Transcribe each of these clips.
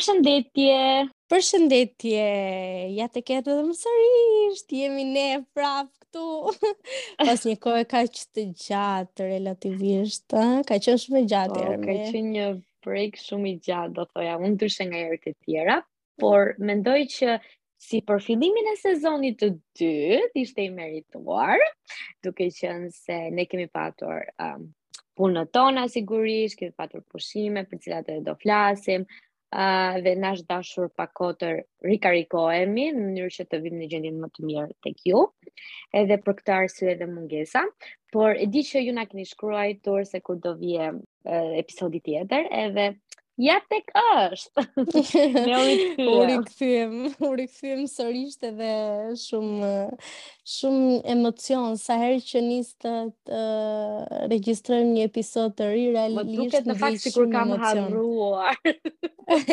Përshëndetje. Përshëndetje. Ja tek jemi dhe ne sërish. Jemi ne prap këtu. Pas një kohe kaq të gjatë relativisht, ha? Ka qenë shumë e gjatë po, Ka qenë një break shumë i gjatë, do thoja. Um ndryshe nga herët e tjera, por mendoj që si për fillimin e sezonit të dytë ishte i merituar, duke qenë se ne kemi patur um, punët tona sigurisht, kemi patur pushime për të cilat edhe do flasim, uh, dhe na është dashur pak kohë të rikarikohemi në mënyrë që të vijmë në gjendjen më të mirë tek ju. Edhe për këtë arsye edhe mungesa, por e di që ju na keni shkruajtur se kur do vijë episodi tjetër edhe Ja tek është. Ne u rikthyem. U rikthyem, u rikthyem sërisht edhe shumë shumë emocion sa herë që nis të, të regjistrojmë një episod të ri realisht. Më duket në fakt sikur kam harruar.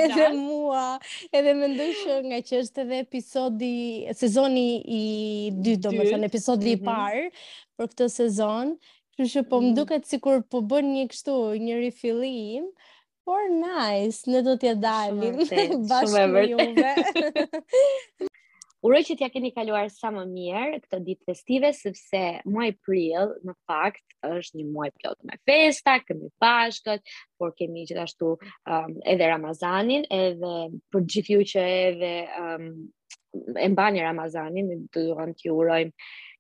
edhe mua, edhe mendoj që ngaqë është edhe episodi sezoni i dytë, domethënë episodi mm -hmm. i mhm. parë për këtë sezon, Kështu që po më duket sikur po bëj një kështu, një rifillim, por nice, ne do t'ia dalim bashkë me juve. Uroj që t'ia keni kaluar sa më mirë këto ditë festive, sepse muaji prill, në fakt, është një muaj plot me festa, kemi pashkët, por kemi gjithashtu um, edhe Ramazanin, edhe për gjithë ju që edhe um, e mbani Ramazanin, ne do duam t'ju urojmë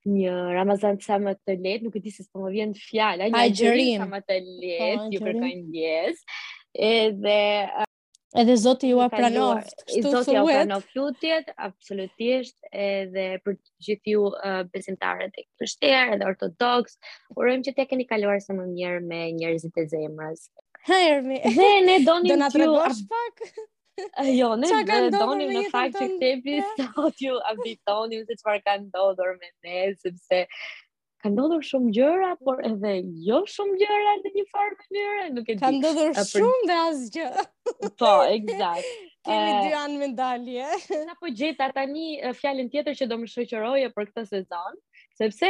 një Ramazan sa më të lehtë, nuk e di se s'po më vjen fjala, një agjërim sa më të po, lehtë, ju kërkoj ndjesë. Edhe uh, Edhe Zoti jua pranoftë, kështu thuhet. Zoti jua pranoftë lutjet, absolutisht, edhe për të gjithë ju uh, besimtarët e krishterë, edhe ortodoks, urojmë që t'ia keni kaluar sa më mirë me njerëzit e zemrës. Hermi. Dhe ne donim të ju. Do na tregosh pak? Jo, ne Ça ka ndodhur me jetën tënde? dhe donim në fakt që këtë episod t'ju updatonim se çfarë kanë ndodhur me ne, sepse kanë ndodhur shumë gjëra, por edhe jo shumë gjëra në një farë mënyre, nuk e di. Ka ndodhur A, për- shumë dhe asgjë. Po, ekzakt. Kemi Eh, dy anë medalje. Sapo gjeta tani e, fjalën tjetër që do më shoqërojë për këtë sezon, sepse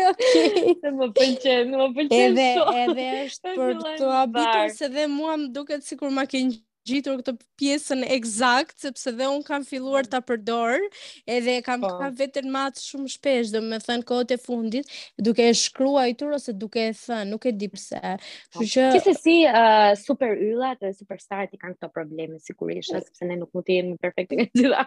Okay. Se më pëlqen, më pëlqen edhe, shumë. Edhe është për t'u habitur se dhe mua më duket sikur ma ke ngjitur këtë pjesën ekzakt, sepse dhe unë kam filluar mm. ta përdor, edhe e kam po. kap veten, ma atë shumë shpesh, domethënë kohët e fundit, duke e shkruajtur, ose duke e thënë, nuk e di pse. Po. Kështu që, që se si uh, superyllat dhe superstarët i kanë këto probleme, sigurisht, sepse ne nuk mund të jemi perfekt në të gjitha.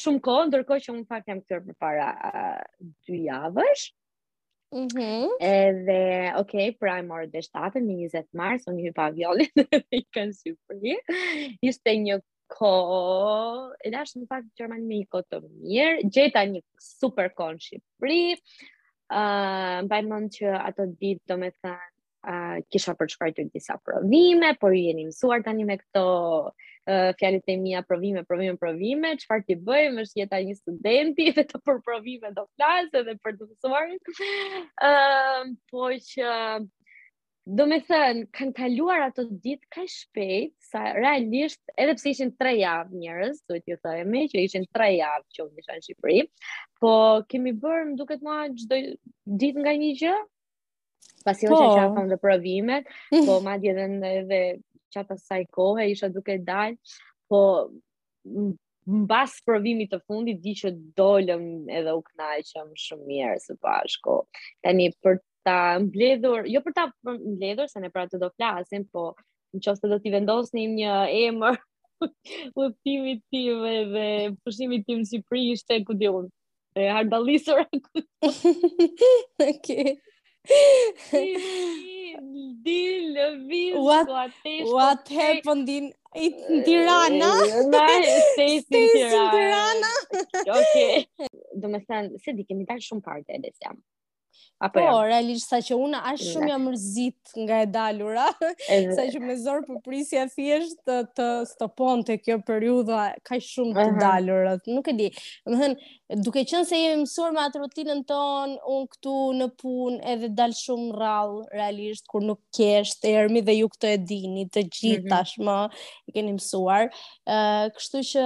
shumë kohë, ndërkohë që unë në fakt jam kthyer përpara uh, dy javësh. Mhm. Mm Edhe, okay, pra e mora dhe shtatën, në 20 mars, unë hypa avionin dhe ika në Shqipëri. Ishte një kohë, e lashë në fakt Gjermaninë me një kohë të mirë, gjeta një super kohë në Shqipëri, uh, mbaj mend që ato ditë domethënë, uh, kisha për shkak të disa provime, por ju jeni mësuar tani me këto uh, fjalët e mia provime, provime, provime, çfarë t'i bëjmë, është jeta e një studenti vetëm për provime do flasë dhe për të mësuar. Ëm, uh, po që uh, Domethënë, kanë kaluar ato ditë kaq shpejt, sa realisht, edhe pse ishin tre javë njerëz, duhet t'jua themi, që ishin tre javë që unë isha në Shqipëri, po kemi bërë, më duket mua, çdo ditë nga një gjë, Pasi po. që kisha dhe provimet, po madje edhe edhe gjatë asaj kohë, isha duke dalë, po mbas provimit të fundit, di që dolëm edhe u kënaqëm shumë mirë së bashku. Tani për ta mbledhur, jo për ta mbledhur, se ne prapë do flasim, po në qoftë se do t'i vendosni një emër udhëtimit tim dhe pushimit tim në Shqipëri ishte ku di unë. E hardallisur. Okej. Dil në vizë, what, what happened in in Tirana? Na, stays in Tirana. Okej. Domethënë, s'e di kemi dalë shumë party edhe se jam. Apo po, realisht sa që unë aq shumë jam mërzit nga e dalura, sa që me zor po prisja thjesht të, të stoponte kjo periudha kaq shumë të dalura, nuk e di. Domethënë, duke qenë se jemi mësuar me atë rutinën tonë, unë këtu në punë edhe dal shumë rrallë, realisht, kur nuk është Ermi dhe ju këtë e dini, të gjithë mm -hmm. tashmë e keni mësuar, kështu që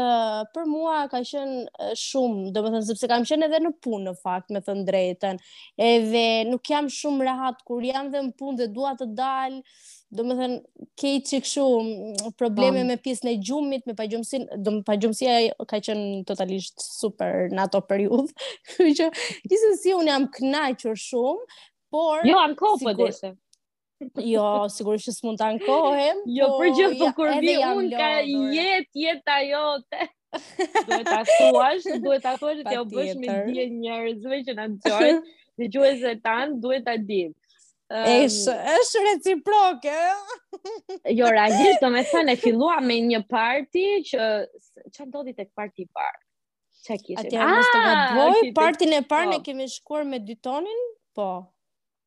për mua ka qenë shumë, domethënë, sepse kam qenë edhe në punë në fakt, me thënë drejten, edhe nuk jam shumë rehat kur jam dhe në punë dhe dua të dal, domethënë, ke goxha kështu mm, probleme me pjesën e gjumit, me pagjumësinë, domethënë pagjumësia ka qenë totalisht super në atë periudhë, kështu që, gjithsesi unë jam kënaqur shumë, por... Jo, ankohu prapë po deshe. Jo, sigurisht që s'mund të ankohem. Jo, po, për që po kur vij unë ka jetë, jeta jote. Duhet ta thuash, duhet ta thuash që t'jua bësh me dije njerëzve që na dëgjojnë, dëgjuesit tanë, duhet ta dinë. Është, është reciproke. Jo, realisht, domethënë, e filluam me një parti që, që ndodhi te kjo parti e parë? Që kishim? Atje, ah, më fal që të ndërpres, partin e parë po. ne kemi shkuar me DJ Tonin, po,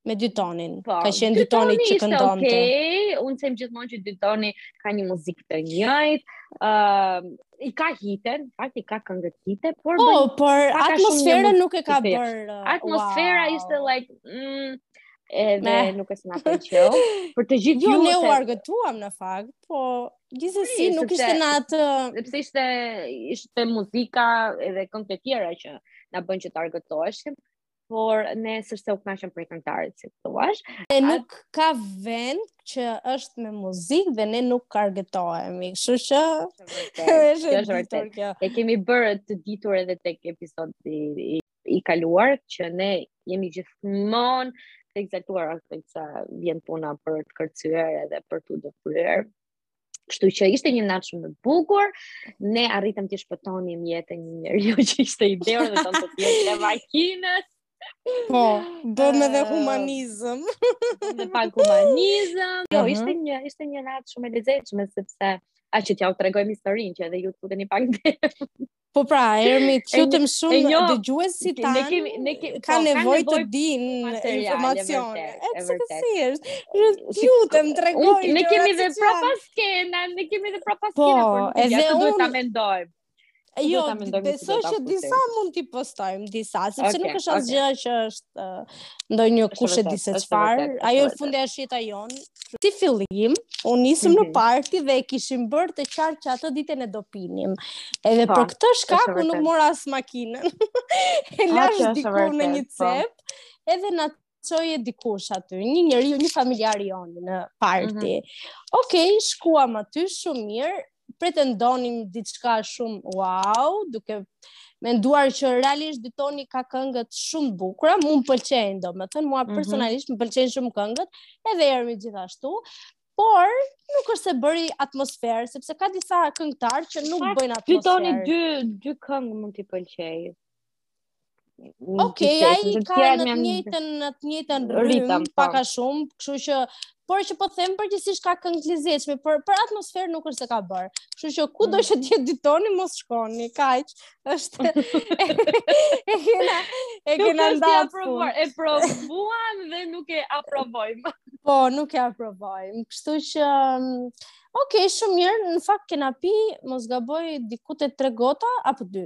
me Ditonin. Po, ka qenë Ditoni që këndonte. Okej, okay. unë them gjithmonë që Ditoni ka një muzikë të njëjtë. Ëm, ehm, uh, i ka hite, n'fakt i ka këngët hite, por po, bën, por atmosferën nuk e ka bër. Uh, atmosfera wow. ishte like, mm, edhe Me. nuk e s'na pëlqeu. Për të gjithë jo, ne u argëtuam në fakt, po gjithsesi nuk sepse, ishte në atë sepse ishte ishte muzika edhe këngë të tjera që na bën që të argëtoheshim. por ne s'ë se u kënaqëm prej këngëtarit si të thuash. Ne nuk A... ka vend që është me muzikë dhe ne nuk argëtohemi. Kështu që është e vërtetë. Kjo. E kemi bërë të ditur edhe tek episodi i, i kaluar që ne jemi gjithmonë të ekzaltuar sa vjen puna për të kërcyer edhe për t'u dëfryer. Kështu që ishte një natë shumë e bukur, ne arritëm t'i shpëtonim jetën një njeriu që ishte i dehur dhe tonë të tjerë në makinë. Po, do me dhe humanizëm. Do me pak humanizëm. Jo, mhm. ishte një, ishte një natë shumë e lezetshme, sepse ja që t'jua tregojmë historinë që edhe ju të të një pak dhe. Po pra, Ermi, të lutem shumë dëgjuesit tanë, ne kemi ne kemi po, kanë nevojë të dinë informacione. E pse të thjesht? Ju lutem tregoj. Ne kemi dhe prapaskena, ne kemi dhe prapa po, skena, por ne ja të duhet ta mendojmë. Jo, besoj që disa mund t'i postojmë disa, sepse nuk është asgjë që është ndonjë kush e di se çfarë. Ajo fundja është jeta jonë. si fillim, u nisëm mm -hmm. në mhm. parti dhe e kishim bërë të qartë që atë ditën ne do pinim. Edhe pa, po, për këtë shkak unë nuk e mora as makinën. e lash diku në një po. cep, edhe na çoi dikush aty, një njeri, një familjar i joni në parti. Mm -hmm. Okej, okay, shkuam aty shumë mirë, pretendonim diçka shumë wow, duke menduar që realisht Ditoni ka këngët shumë të bukura, mu më pëlqejnë domethënë, mua mhm. personalisht më pëlqejnë shumë këngët, edhe Ermi gjithashtu, por nuk është se bëri atmosferë, sepse ka disa këngëtarë që nuk bëjnë atmosferë. Ditoni dy, dy këngë mund t'i pëlqejë. Ok, ai i ka në të njëjtën në të njëjtën rrymë, po. pak a shumë, kështu që por që po them përgjithsisht ka këngë të lezetshme, por për atmosferë nuk është se ka bër. Kështu që kudo mm që të jetë Ditoni mos shkoni, kaq. Është e kena e kena ndaj provuar, e provuam dhe nuk e aprovojmë. Po, nuk e aprovojmë. Kështu që mm, Ok, shumë mirë, në fakt kena pi, mos gaboj, diku te tre gota, apo dy,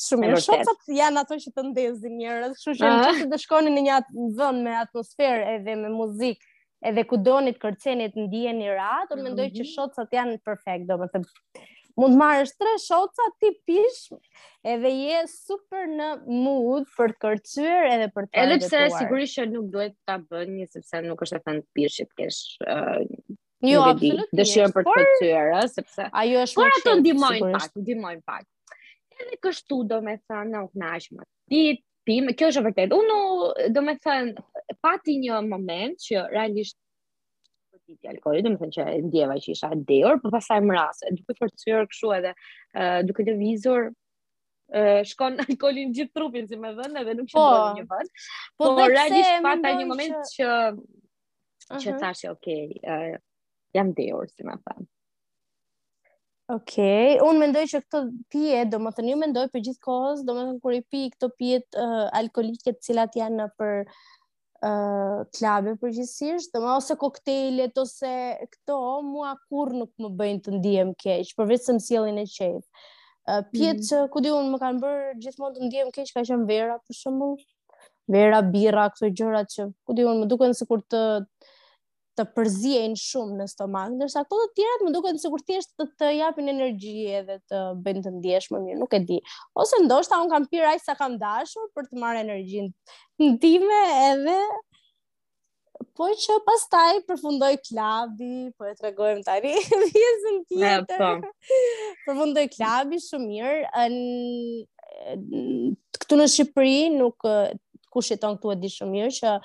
Shumë mirë. Shotsat janë ato që të ndezin njerëz, kështu që nëse do të shkoni në një vend me atmosferë edhe me muzikë, edhe ku doni të kërceni të ndiheni rahat, unë mendoj që mhm. shotsat janë perfekt, domethënë mund të marrësh tre shotsa t'i pish edhe je super në mood për të kërcyer edhe për të Edhe pse sigurisht që nuk duhet ta bëni sepse nuk është e thënë të pish të kesh uh, Jo, absolutisht. Dëshirën për të kërcyer, ëh, sepse ajo është Por ato ndihmojnë pak, ndihmojnë pak. Edhe kështu do me thënë në knashmë. Ti, ti, kjo është vërtet. Unë do me thënë, pati një moment që realisht alkooli, do me thënë që e ndjeva që isha dehur, po pastaj mbase, duke kërcyer kështu edhe, uh, duke lëvizur, uh, shkon alkooli në gjithë trupin, si me thënë, edhe nuk shkon, po, në një vend. Po, po realisht pata një moment që, që, uh -huh. që thashë, okej, okay, uh, jam dehur, si me thënë. Ok, unë mendoj që këto pijet, domethënë, jo mendoj përgjatë gjithë kohës, domethënë, kur i pi këto pijet uh, alkoolike të cilat janë nëpër uh, klabe përgjithësisht, do më ose koktejlet, ose këto, mua kurrë nuk më bëjnë të ndihem keq, përveçse më sjellin në qejf. Uh, pijet mm. që, ku di unë, më kanë bërë gjithmonë të ndihem keq, ka qenë vera, për shembull, vera, birra, këto gjërat që, ku di unë, më duken sikur të, të përziejnë shumë në stomak, ndërsa këto të tjerat më duket sikur thjesht të, të japin energji edhe të bëjnë të ndihesh më mirë, nuk e di. Ose ndoshta unë kam pirë aq sa kam dashur për të marrë energjinë. time edhe po që pastaj përfundoi klabi, po e tregojmë tani pjesën tjetër. Po. Përfundoi klabi shumë mirë. Këtu në Shqipëri nuk kush jeton këtu e di shumë mirë që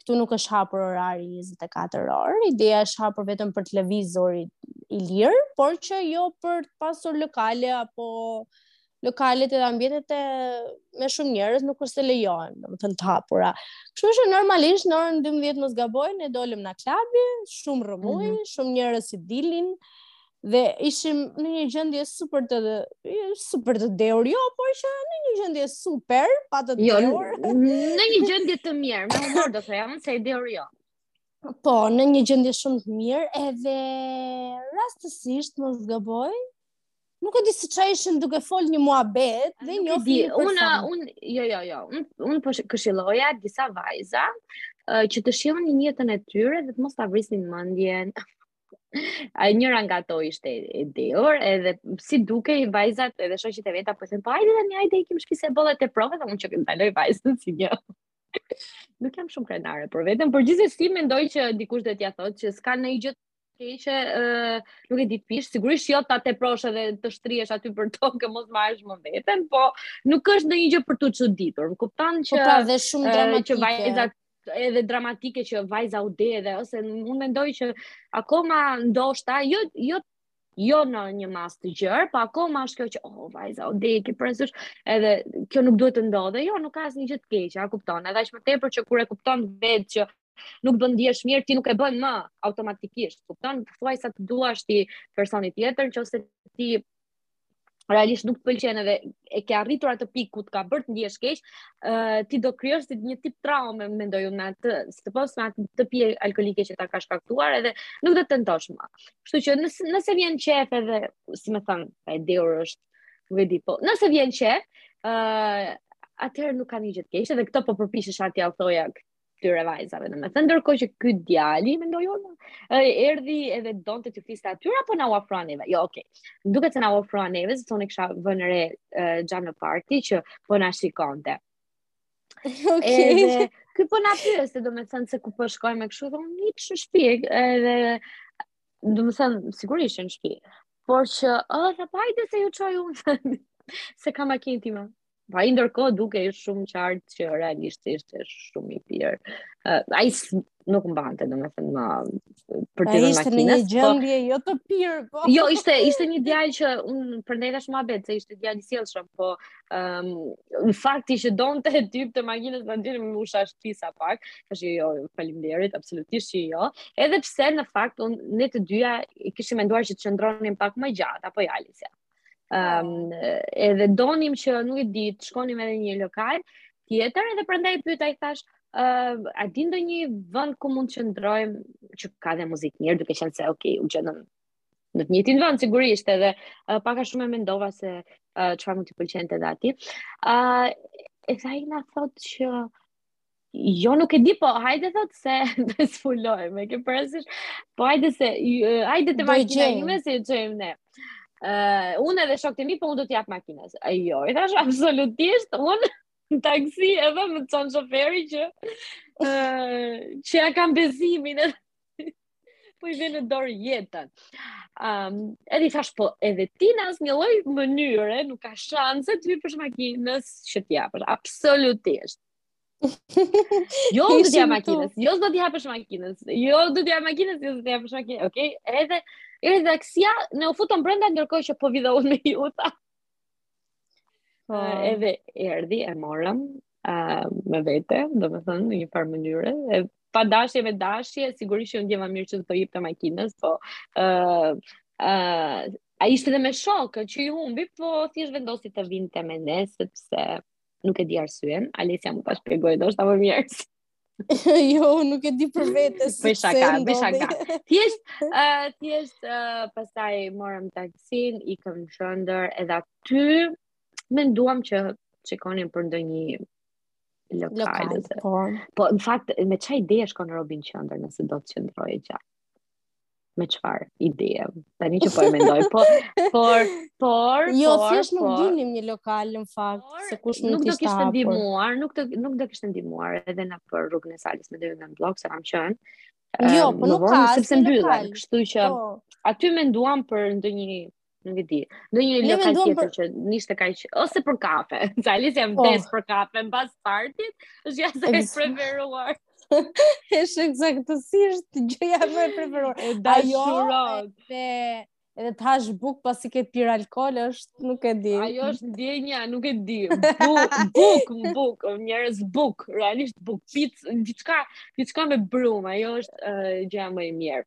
këtu nuk është hapur orari 24 orë, ideja është hapur vetëm për të lëvizur i lirë, por që jo për të pasur lokale apo lokalet edhe ambientet me shumë njerëz nuk është se lejohen, domethënë të hapura. Kështu që normalisht në orën 12 mos gaboj, ne dolëm nga klabi, shumë rrëmujë, mm -hmm. shumë njerëz që dilnin, dhe ishim në një gjendje super të jo, super të dehur, jo, por që në një gjendje super, pa të jo, dehur. Jo, në një gjendje të mirë, me humor do të them se e dehur jo. Po, në një gjendje shumë të mirë, edhe rastësisht mos gaboj. Nuk e di se çfarë ishim duke fol një muhabet dhe një di, unë unë jo jo jo, unë unë po këshilloja disa vajza uh, që të shihnin jetën e tyre dhe të mos ta vrisnin mendjen. Ai njëra nga to ishte e dehur, edhe si dukej vajzat edhe shoqet e veta po thonë, po hajde tani hajde ikim shpi se boll e teprove dhe unë që ndaloj vajzën si një. Nuk jam shumë krenare për veten, por gjithsesi mendoj që dikush do t'ia thotë që s'ka ndonjë gjë të keqe, ë uh, nuk e di të pish, sigurisht jo ta teprosh edhe të shtrihesh aty për tokë, mos marrësh më veten, po nuk është ndonjë gjë për t'u çuditur. Kupton po që Po pra dhe shumë dramatike. Që vajzat edhe dramatike që vajza u deh edhe ose unë mendoj që akoma ndoshta jo jo jo në një masë të gjerë, pa po akoma është kjo që oh vajza u deh ke parasysh edhe kjo nuk duhet të ndodhë. Jo, nuk ka asnjë gjë të keqe, a kupton? Edhe aq më tepër që kur e kupton vetë që nuk bën të ndihesh mirë, ti nuk e bën më automatikisht. Kupton? Thuaj sa të duash ti personit tjetër, nëse ti realisht nuk të pëlqen edhe e ke arritur atë pikë ku të ka bërë të ndihesh keq, uh, ti do krijosh si një tip traume, mendoj unë, atë sidomos me atë të pije alkoolike që ta ka shkaktuar edhe nuk do të tentosh më. Kështu që nëse nëse vjen qejf edhe, si me thënë, pa e diur është, nuk e di po. Nëse vjen qejf, ë uh, atëherë nuk ka ndonjë gjë të keqe, edhe këto po përpiqesha t'jua thoja këtyre vajzave. Domethënë ndërkohë që ky djali mendoj unë, erdhi edhe donte të fliste atyre apo na u afrua neve. Jo, okay. Duket se na u afrua neve, se unë i kisha vënë re uh, në parti që po na shikonte. Okay. Edhe ky po na pyeste, domethënë se ku po shkojmë me kështu, dhe unë në shtëpi, edhe domethënë sigurisht në shtëpi. Por që, oh, po hajde se ju çoj unë. se kam makinën time. Po ai ndërkohë dukej shumë qartë që realisht ishte shumë i pirë. Uh, ai nuk mbante, domethënë, ma, për t'i dhënë makinës. A ishte në një po- gjendje, po, jo të pirë, po. Jo, ishte, ishte një djalë që, unë prandaj thashë muhabet, se ishte djalë i sjellshëm, po, um, fakti që donte t'i jepte makinës, në gjënë më usha shtisa pak, thashë jo, faleminderit, absolutisht që jo. Edhe pse, në fakt, unë, ne të dyja, kishim menduar që të qëndronim pak më gjatë, apo i alisja. Ja. Um, edhe donim që nuk e di, të shkonim edhe një lokal tjetër edhe prandaj pyeta i thashë, ë uh, a di ndonjë vend ku mund të qëndrojmë që ka dhe muzikë mirë, duke qenë se ok, u gjendëm në të njëjtin vend sigurisht edhe uh, pak a shumë e mendova se çfarë uh, mund t'i pëlqente dhe atij. ë uh, edhe ai na thotë që Jo, nuk e di, po hajde thotë se do të zbulojmë, e ke parasysh? Po hajde se hajde te makina ime se e çojmë ne. Uh, unë edhe shokët e mi, po unë do t'i jap makinës. E jo, i thashë absolutisht, unë në taksi edhe më çon shoferi që uh, që ia kam besimin edhe po i vë në dorë jetën. Um, edhe i thashë, po edhe ti në asnjë lloj mënyre, nuk ka shanse t'i hipësh makinës që t'i japësh, absolutisht. jo do t'ia hap makinës, jo do ta hapësh makinës, jo do t'ia hap makinës, jo do të hapësh makinës, ok? Edhe, edhe akoma ne u futëm brenda ndërkohë që po bisedon me Jutën. Po. Uh, edhe erdhi e morëm uh, me vete, domethënë, në një farë mënyre, pa dashje me dashje, sigurisht që unë ndjeva mirë që të hipte makinës, po uh, uh, ai ishte dhe me shokë që i humbi, po thjesht vendosi të vinte me ne, sepse nuk e di arsyen, Alesia mund ta shpjegojë, do është më mirë. jo, nuk e di për vete se për shaka, për shaka. Thjesht, uh, thjesht uh, pastaj morëm taksin, ikëm qendër edhe aty menduam që të shikonim për ndonjë lokal. lokal po. po, në fakt me ça ideje shkon robi në qendër nëse do të qëndrojë gjatë. me çfarë ideje. Tani që po e mendoj, po por por jo por, thjesht nuk por, dinim një lokal në fakt por, se ku mund të ishte. Nuk do kishte ndihmuar, nuk do nuk do kishte ndihmuar edhe nëpër rrugën e Salës deri në Bllok se kam qenë. Jo, po nuk ka sepse mbyllen, kështu që po. aty menduam për ndonjë Nuk e di. Ndonjë lokal tjetër për... që ishte kaq... Ose për kafe. Sa Alesia oh. vdes për kafe mbas partit, është gjëja e saj e preferuar. është ekzaktësisht gjëja më e preferuar. E dashuron. Dhe, edhe të hash bukë pasi ke pirë alkohol, është nuk e di. Ajo është ndjenja, nuk e di. Bukë, bukë, bukë, njerëz bukë, realisht bukë, pizza, diçka, diçka me brumë, ajo është uh, gjëja më e mirë.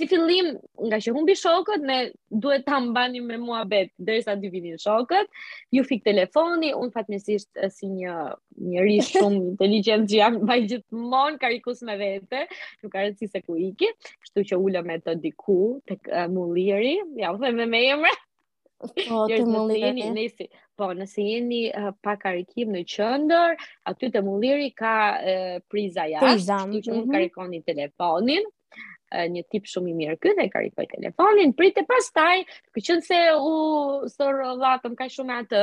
si fillim ngaqë humbi shokët ne duhet ta mbanim me muhabet derisa t'i vinin shokët iu fik telefoni unë fatmirësisht si një njeri shumë inteligjent që jam mbaj gjithmonë karikus me vete nuk ka rëndësi se ku iki kështu që u ulëm me të diku tek uh, mulliri ja ua them me emra Po, te mulliri. Nëse jeni, nëse, po, nëse jeni uh, pa karikim në qendër, aty te mulliri ka uh, priza jashtë, priza. që mm -hmm. mund mhm. ta karikoni telefonin, një tip shumë i mirë ky dhe karikoi telefonin, priti pastaj, meqenëse u sorrollatëm kaq shumë atë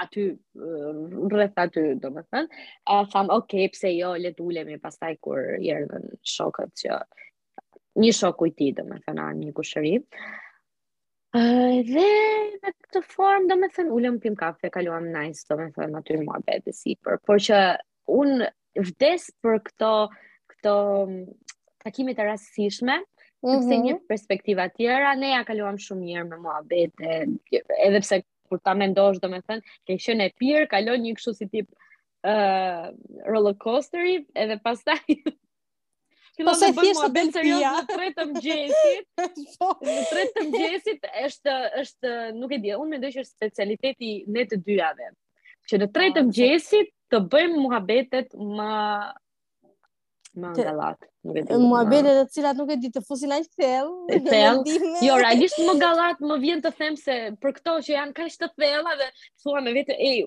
aty rreth aty domethën, thamë ok pse jo le të ulemi pastaj kur i erdhën shokët që një shok i tij, domethënë një kushëri. Uh, dhe në këtë formë, domethënë, u ulëm pimë kafe, kaluam nice, domethënë, aty muhabete sipër, por që unë vdes për këto, këto mm, takimet e rastësishme, mm -hmm. sepse njeh perspektiva të tjera, ne ia kaluam shumë mirë me muhabete, edhe pse kur ta mendosh, domethënë, ke qenë e pirë, kalon një kështu si tip uh, roller coasteri, edhe pastaj Po se thjesht të bëhemi serioz në tre të mëngjesit. Po. Në tre të mëngjesit është është nuk e di, unë mendoj që është specialiteti i ne të dyjave. Që në tre ah, të mëngjesit të bëjmë muhabetet më më gallat. Muhabetet të cilat nuk e di të fusin aq thellë. Thellë. Jo, realisht më gallat më vjen të them se për këto që janë kaq të thella dhe thua me vete, ej,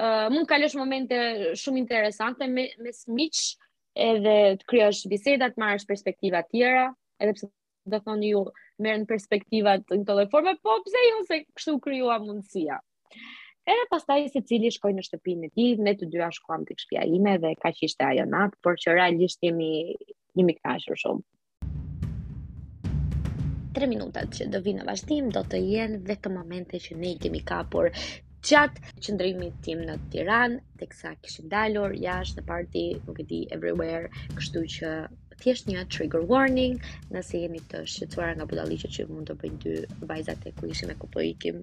uh, mund të kalosh momente shumë interesante me me miq edhe të krijosh biseda të marrësh perspektiva të tjera edhe pse do thoni ju merren perspektiva në këto lloj forme po pse jo se kështu krijua mundësia Edhe pastaj secili shkoi në shtëpinë e tij, ne të dyja shkuam tek shtëpia ime dhe kaq ishte ajo natë, por që realisht jemi jemi kënaqur shumë. 3 minutat që do vijnë në vazhdim do të jenë vetëm momente që ne i kemi kapur gjatë qëndrimit tim në Tiranë, teksa kishim dalur jashtë në party, nuk e di everywhere, kështu që thjesht një trigger warning, nëse jeni të shqetësuar nga budalliqet që mund të bëjnë dy vajzat e ku ishim e ku po ikim,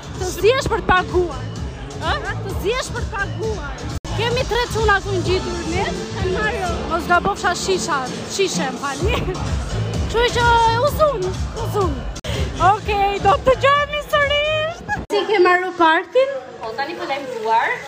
Të zihesh për të paguar. Ë? Të zihesh për të paguar. Kemi tre çuna këtu ngjitur ne, kanë marrë mos gabofsha shisha, shishe, më falni. Kështu që uzun, uzun. Okej, do të dëgjojmë sërish. Si ke marrë partin? Po tani po lajmë duart.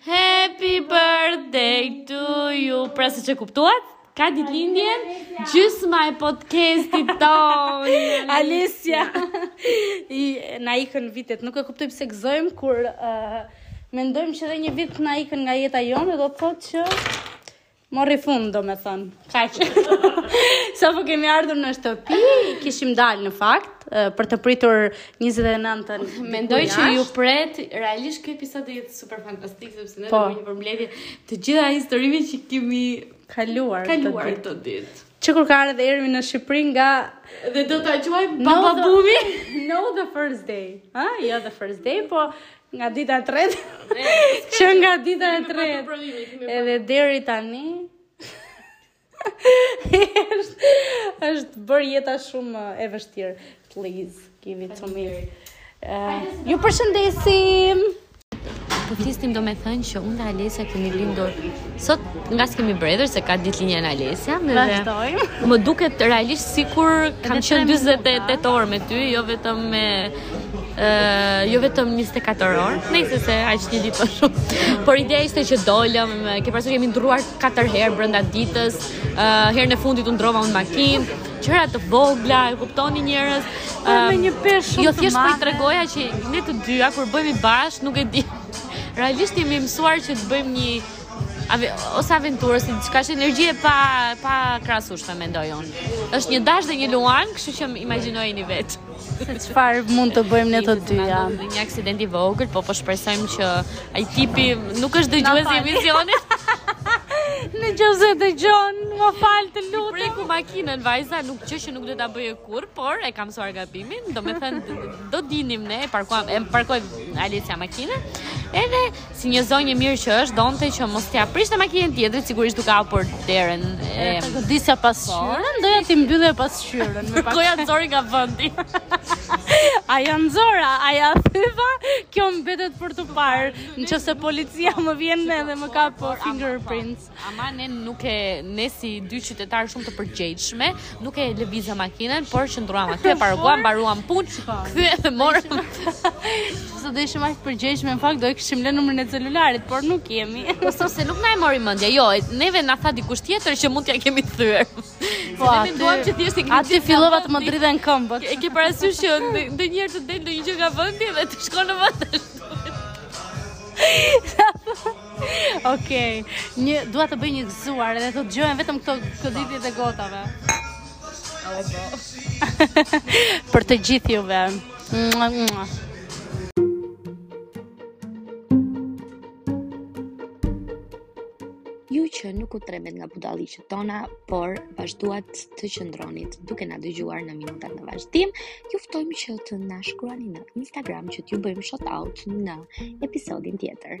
Happy birthday to you Pra siç e kuptuat, Ka ditëlindjen gjysma e podcastit tonë. Alesia. I na ikën vitet. Nuk e kuptoj pse gëzojmë kur uh, mendojmë që edhe një vit na ikën nga jeta jonë dhe do të thotë që Mori fund, domethënë, kaq. Sapo kemi ardhur në shtëpi, kishim dalë në fakt, për të pritur 29-ën. Mendoj që ju pret, realisht ky episod do jetë super fantastik, sepse ne po. një përmbledhje të gjitha historive që kemi kaluar, kaluar këto ditë. Që kur ka ardhë Ermi në Shqipëri nga... Dhe do ta quaj baba bumi? No the first day. Ha? Jo the first day, po Nga dita e tretë. Që nga dita e tretë. Edhe deri tani. është është bërë jeta shumë e vështirë. Please, give it to me. Uh, ju përshëndesim. Po festojmë domethënë që unë dhe Alesja kemi lindur Sot nga s'kemi bredhër se ka ditëlindjen Alesja me Vazhdojmë Më duket realisht sikur kam qënë 28 orë me ty Jo vetëm me Uh, jo vetëm 24 orë, nëse se aq një ditë më shumë. Por ideja ishte që dolëm, ke parasysh jemi ndrruar 4 herë brenda ditës. Uh, herën e fundit u ndrova në makinë, gjëra të vogla, e kuptoni njerëz. Uh, me një peshë shumë jo, të madhe. Jo thjesht po i tregoja që ne të dyja kur bëhemi bashkë, nuk e di. Realisht jemi mësuar që të bëjmë një ave, ose aventurë, si diçka që energji e pa pakrahasueshme mendoj unë. Është një dash dhe një luan, kështu që imagjinojeni vetë. Çfarë mund të bëjmë ne të dyja? Një aksident i vogël, po po shpresojmë që ai tipi nuk është dëgjues i emisionit. Në qoftë se dëgjon, më fal të lutem. Preku makinën, vajza, nuk që që nuk do ta bëjë kurrë, por e ka mësuar gabimin, domethënë, do dilnim ne, parkuam, e parkoi Alicia makinën, edhe Si një zonjë e mirë që është, donte që mos t'ia prishte makinën tjetrit, sigurisht duke hapur derën. E të disa pasqyrën, po. doja t'i mbyllja pasqyrën. Për koja nxori nga vendi. A ja nxora, a ja thyva, kjo mbetet për të parë, në qoftë se policia më vjen me dhe më kap fingerprints. Ama ne nuk e ne si dy qytetare shumë të përgjegjshme, nuk e lëvizëm makinën, por qëndruam aty, e parkuam, mbaruam punë, po. kthyem dhe morëm. Se po të ishim aq të përgjegjshme, në fakt do e kishim lënë numrin e celularit, por nuk jemi. Po sepse nuk na e mori mendja. Jo, neve na tha dikush tjetër që mund t'ja kemi thyer. Po ne menduam që thjesht e kemi. Atë fillova të më dridhen këmbët. E ke parasysh që ndonjëherë të del ndonjë gjë nga vendi dhe të shkon në vend. Okej, një, dua të bëj një gëzuar edhe të dëgjohen vetëm këto kërcitjet e gotave. Për të gjithë juve. Mua, mua. Ju që nuk u trembët nga budallallëqet tona, por vazhduat të qëndronit duke na dëgjuar në minutat në vazhdim, ju ftojmë që të na shkruani në Instagram që t'ju bëjmë shout out në episodin tjetër.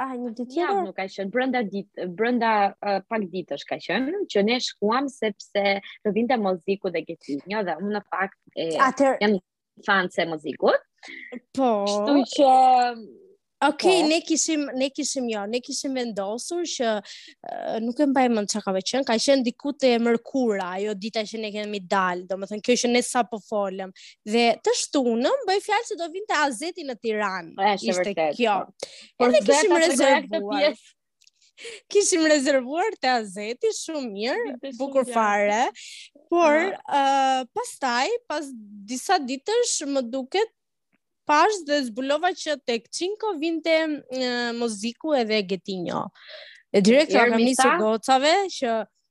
Ah, një ditë tjetër. Javë nuk ka qenë brenda ditë, brenda uh, pak ditësh ka qenë që ne shkuam sepse do vinte Mozziku dhe Getinjo dhe unë në fakt e Atër... jam fanse e Mozzikut. Po. Kështu që Ok, po. ne kishim ne kishim jo, ne kishim vendosur që uh, nuk e mbaj mend ça ka qenë, ka qenë diku e mërkurë, ajo dita që ne kemi dalë, domethënë kjo që ne sapo folëm, Dhe të shtunën bëhej fjalë që do vinte Azeti në Tiranë. Është vërtet. Ishte kjo. Po. Por ne kishim rezervuar. Kishim rezervuar te Azeti shumë mirë, bukur fare. Por ë uh, pastaj pas disa ditësh më duket pashë dhe zbulova që tek Çinko vinte uh, Mozziku edhe Getinjo. E direkt kam nisur gocave që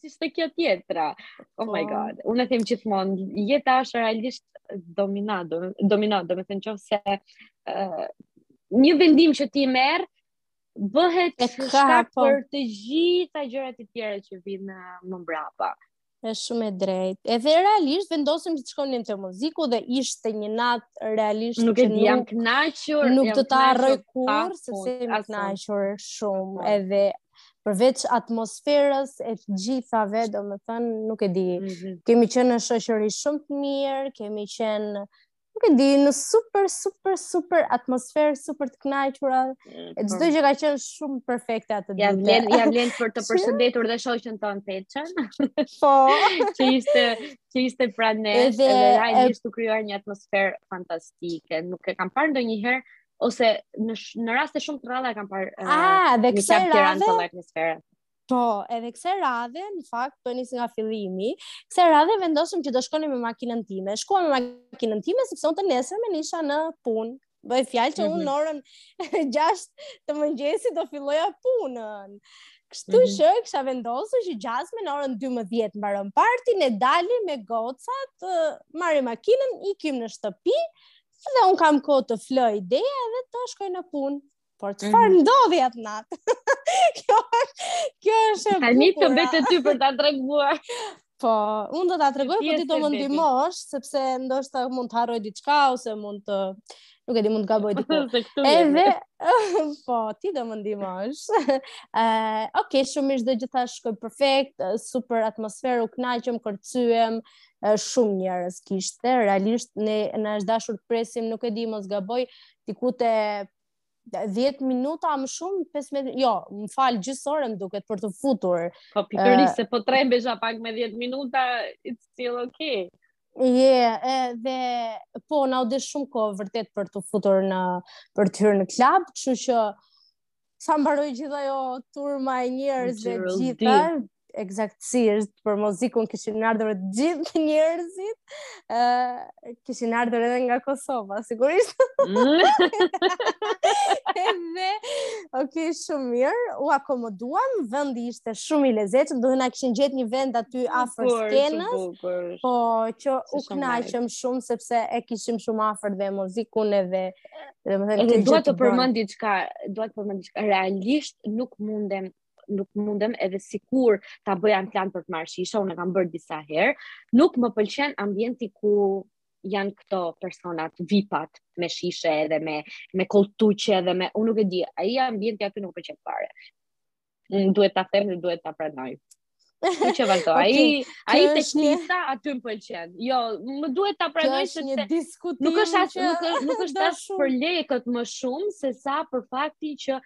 si ishte kjo tjetra. Oh my po. god. Unë e them gjithmonë, jeta është realisht domino, domino, domethënë qoftë se uh, një vendim që ti merr bëhet e ka, shkak po. për të gjitha gjërat e tjera që vijnë më mbrapa. Është shumë e drejtë. Edhe realisht vendosëm të shkonim te Mozziku dhe ishte një natë realisht nuk e di jam kënaqur. Nuk do ta harroj kurrë sepse jam kënaqur shumë. Po. Edhe përveç atmosferës e të gjithave, domethënë, nuk e di, mm -hmm. kemi qenë në shoqëri shumë të mirë, kemi qenë, nuk e di, në super, super, super atmosferë, super të knaqura, mm, e gjithë gjë ka qenë shumë perfekte atë dhjë. Ia vlen, ia vlen për të përshëndetur dhe shoqën të në peqën, po. që ishte, që ishte pranë, edhe, edhe rajnë e... ishte krijuar një atmosferë fantastike, nuk e kam parë ndonjëherë, ose në në raste shumë të rralla e kam parë. Eh, ah, në Tiranë atë atmosferë. Po, edhe kësaj radhe në fakt po e nis nga fillimi. Kësaj radhe vendosëm që do shkonim me makinën time. Shkuam me makinën time sepse unë të nesër me nisha në punë. Bëhej fjalë që unë në mhm. orën 6 të mëngjesit do filloja punën. Kështu mm -hmm. që kisha vendosur që gjasme në orën 12 mbaron party e dalim me gocat, marrim makinën, ikim në shtëpi, Edhe unë kam kohë të fle ideja edhe të shkoj në punë. Por çfarë mhm. ndodhi atë natë? kjo është, kjo është e bukura. Tani të mbetet ty për ta treguar. Po, unë do ta tregoj, po ti do më ndihmosh, sepse ndoshta mund të harroj diçka ose mund të nuk e di mund të gaboj diku. Edhe po, ti do më ndihmosh. Ë, uh, okay, shumë mirë çdo gjë shkoi perfekt, super atmosferë, u kënaqëm, kërcyem, shumë njerëz kishte, realisht ne na është dashur të presim, nuk e di mos gaboj, diku te 10 minuta më shumë, 15, jo, më falë gjysë orë më duket për të futur. Po pikërisht uh, se po trembesha pak me 10 minuta, it's still okay. Yeah, yeah, dhe po na u desh shumë kohë vërtet për të futur në për të hyrë në klab, kështu që sa mbaroi gjithë ajo turma e njerëzve të gjithë, ekzaktësisht për Mozzikun kishin ardhur të gjithë njerëzit, ë uh, kishin ardhur edhe nga Kosova, sigurisht. Edhe ok, shumë mirë. U akomoduam, vendi ishte shumë i lezetshëm, dhe na kishin gjetë një vend aty afër skenës. Po, që u kënaqëm shumë sepse e kishim shumë afër dhe Mozzikun edhe domethënë, dua të përmend diçka, dua të përmend diçka. Realisht nuk mundem nuk mundem edhe sikur ta bëja një plan për të marrë shisha, unë e kam bërë disa herë, nuk më pëlqen ambienti ku janë këto personat vipat me shishe edhe me me kolltuqe edhe me unë nuk e di, ai ambienti aty nuk më pëlqen fare. Unë duhet ta them dhe duhet ta pranoj. Kjo që vazhdo. Ai okay. ai te shisha aty më pëlqen. Jo, më duhet ta pranoj se një diskutim. Nuk është as nuk është nuk është as për lekët më shumë se sa për faktin që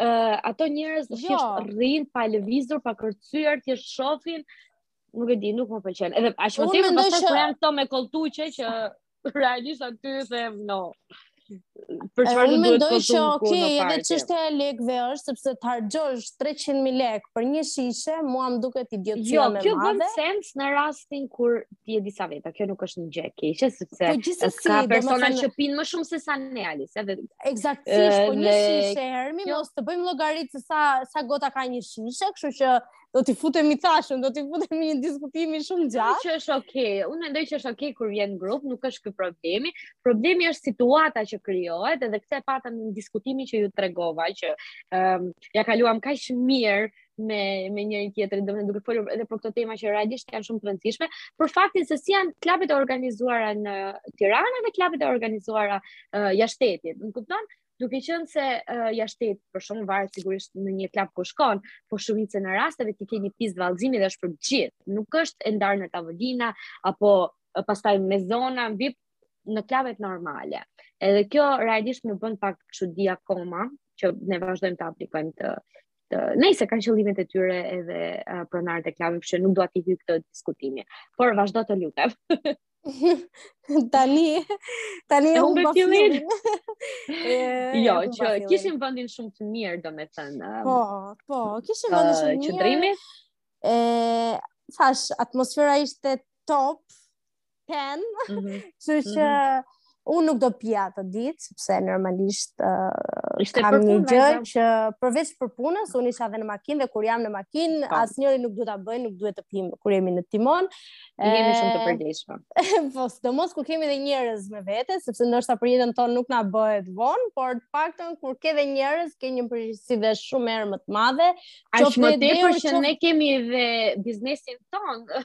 uh, ato njerëz jo. thjesht rrinë pa lëvizur, pa kërcyer, thjesht shofin, nuk e di, nuk më pëlqen. Edhe aq më tepër pastaj që... janë këto me kolltuqe që realisht aty them no. Për çfarë do të thotë? Që ok, edhe çështja e lekëve është sepse të harxhosh 300.000 lekë për një shishe, mua më duket idiotia jo, më e madhe. Jo, kjo bën sens në rastin kur ti je disa veta, kjo nuk është një gjë e keqe sepse po gjithsesi ka persona që pinë më shumë se sa ne Alis, edhe eksaktësisht po një shishe hermi kjo... mos të bëjmë llogaritë se sa sa gota ka një shishe, kështu që do t'i futemi tashmë, do t'i futemi një diskutimi shumë të gjatë. Që është okay. Unë mendoj që është okay kur vjen grup, nuk është ky problemi. Problemi është situata që krijohet, edhe këtë e patëm në diskutimin që ju tregova që ëm um, ia kaluam kaq mirë me me njëri-tjetrin, domethënë duke folur edhe për këto tema që realisht janë shumë të rëndësishme, për faktin se si janë klabet e organizuara në Tiranë dhe klabet e organizuara uh, jashtë shtetit. Më kupton? Duke qenë se uh, jashtë shtetit për shumë varet sigurisht në një klab ku shkon, po shumicën e rasteve ti ke një pistë vallëzimi dhe është për të gjithë. Nuk është e ndarë në tavolina apo uh, pastaj me zona VIP në klabet normale. Edhe kjo realisht më bën pak çudi akoma që ne vazhdojmë të aplikojmë të nëse kanë qëllimet e tyre edhe uh, pronarët e klabeve, kështu nuk dua t'i hyj këtij diskutimi. Por vazhdo të lutem. tani tani u bë fillim. jo, që kishim vendin shumë të mirë, domethënë. Po, po, kishim vendin shumë të mirë. Që drimi? E, thashë, atmosfera ishte top, pen, mm -hmm. që që mm -hmm. unë nuk do pija atë ditë, sepse normalisht uh, Ishte kam një gjë që përveç prej punës, unë isha dhe në makinë dhe kur jam në makinë, po. asnjëri nuk duhet ta bëjë, nuk duhet të pimë kur jemi në timon. E, jemi shumë të përgjegjshme. po, sidomos kur kemi dhe njerëz me vete, sepse ndoshta për jetën tonë nuk na bëhet vonë, por të paktën kur ke dhe njerëz, ke një përgjegjësi dhe shumë herë më të madhe. Aq më tepër që ne kemi dhe biznesin tonë.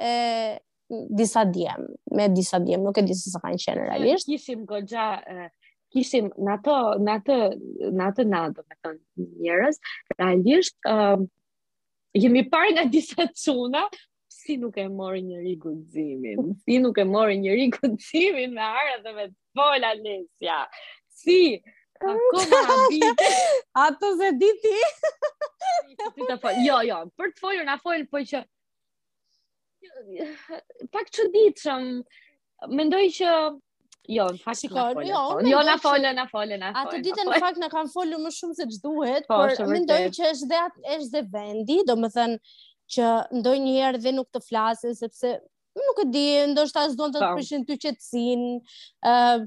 e disa djem, me disa djem, nuk e di se sa kanë qenë realisht. Ne kishim goxha kishim në atë në atë në atë natë, domethënë njerëz, realisht ë uh, jemi parë nga disa çuna si nuk e mori njëri guximin, si nuk e mori njëri guximin me ardhë me të fol Alesia, si, ka koma abit. Ato se di ti. Jo, jo, për të folur, na folën, po që pak çuditshëm, mendoj që Jo, në fakt na folën. Jo, jo na folën, na folën, na folën. Atë ditën në fakt na kanë folur më shumë se ç'duhet, po, por mendoj që është dhe është dhe vendi, domethënë që ndonjëherë dhe nuk të flasin sepse nuk e di, ndoshta s'don të po. të prishin ty qetësinë. Ëh,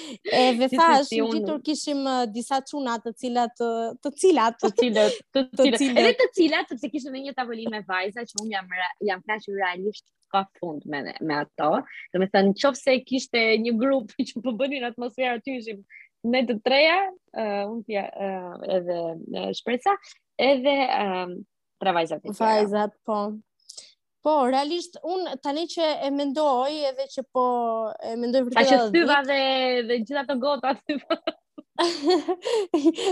Edhe thashë, si unë... gjithur kishim uh, disa çuna të cilat, uh, të cilat, të cilat, të cilat, të cilat, edhe të cilat, sepse kishim dhe një tavolinë me vajza, që unë jam, jam kënaqur realisht pa fund me, me ato. Domethënë, qoftë se kishte një grup që po bënin atmosferë aty ishim ne të treja, uh, unë ti uh, edhe uh, shpresa, edhe uh, pra vajzat. Vajzat, po. Po, realisht unë tani që e mendoj edhe që po e mendoj vërtet. Pastaj thyeva dhe dhe gjithë ato gota aty.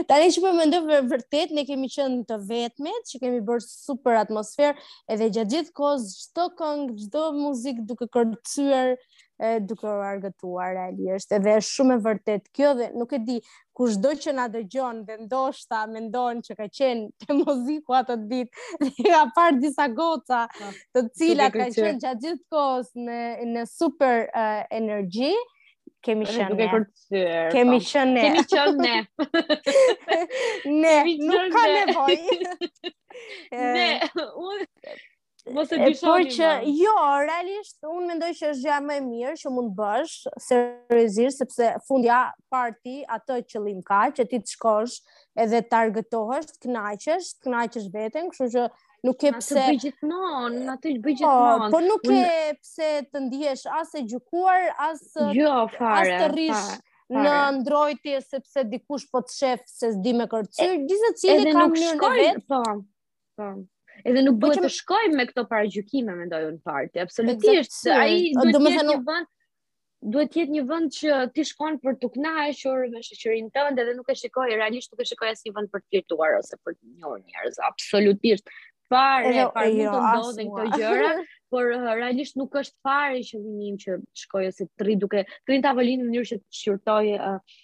tani që po e mendoj vërtet ne kemi qenë të vetmet, që kemi bërë super atmosferë edhe gjatë gjithë kohës çdo këngë, çdo muzikë duke kërcyer e duke u argëtuar realisht. Edhe është shumë e vërtetë kjo dhe nuk e di kushdo që na dëgjon dhe ndoshta mendon që ka qenë te Mozaiku atë ditë dhe ka parë disa goca po, të cilat kanë qenë gjatë gjithë kohës në në super uh, energji kemi qenë ne. Kemi po. qenë ne. Kemi qenë ne. Ne, nuk ka nevojë. Ne, Mos e di sa. Por që jo, realisht unë mendoj që është gjëja më e mirë që mund të bësh seriozisht sepse fundja parti atë qëllim ka që ti të shkosh edhe të argëtohesh, të kënaqesh, të kënaqësh veten, kështu që nuk ke pse të bëj gjithmonë, na të bëj po, gjithmonë. Po nuk ke pse të ndihesh as e gjykuar, as jo, fare, as të rrish fare në ndrojtje sepse dikush po të shef se s'di me kërcyr, gjithsecili ka mënyrën e vet. Po, Po. Edhe nuk duhet të shkojmë me këto paragjykime, mendoj unë, në parti. Absolutisht, se ai duhet të jetë një vend duhet të jetë një vend që ti shkon për t'u kënaqur me shoqërinë tënde dhe nuk e shikoj realisht nuk e shikoj as një vend për të flirtuar ose për të njohur njerëz. Absolutisht. Fare, jo, fare jo, mund të ndodhin këto gjëra, por uh, realisht nuk është fare qëllimi im që të shkoj ose të rri duke të rri në tavolinë në mënyrë që të shqyrtoj uh,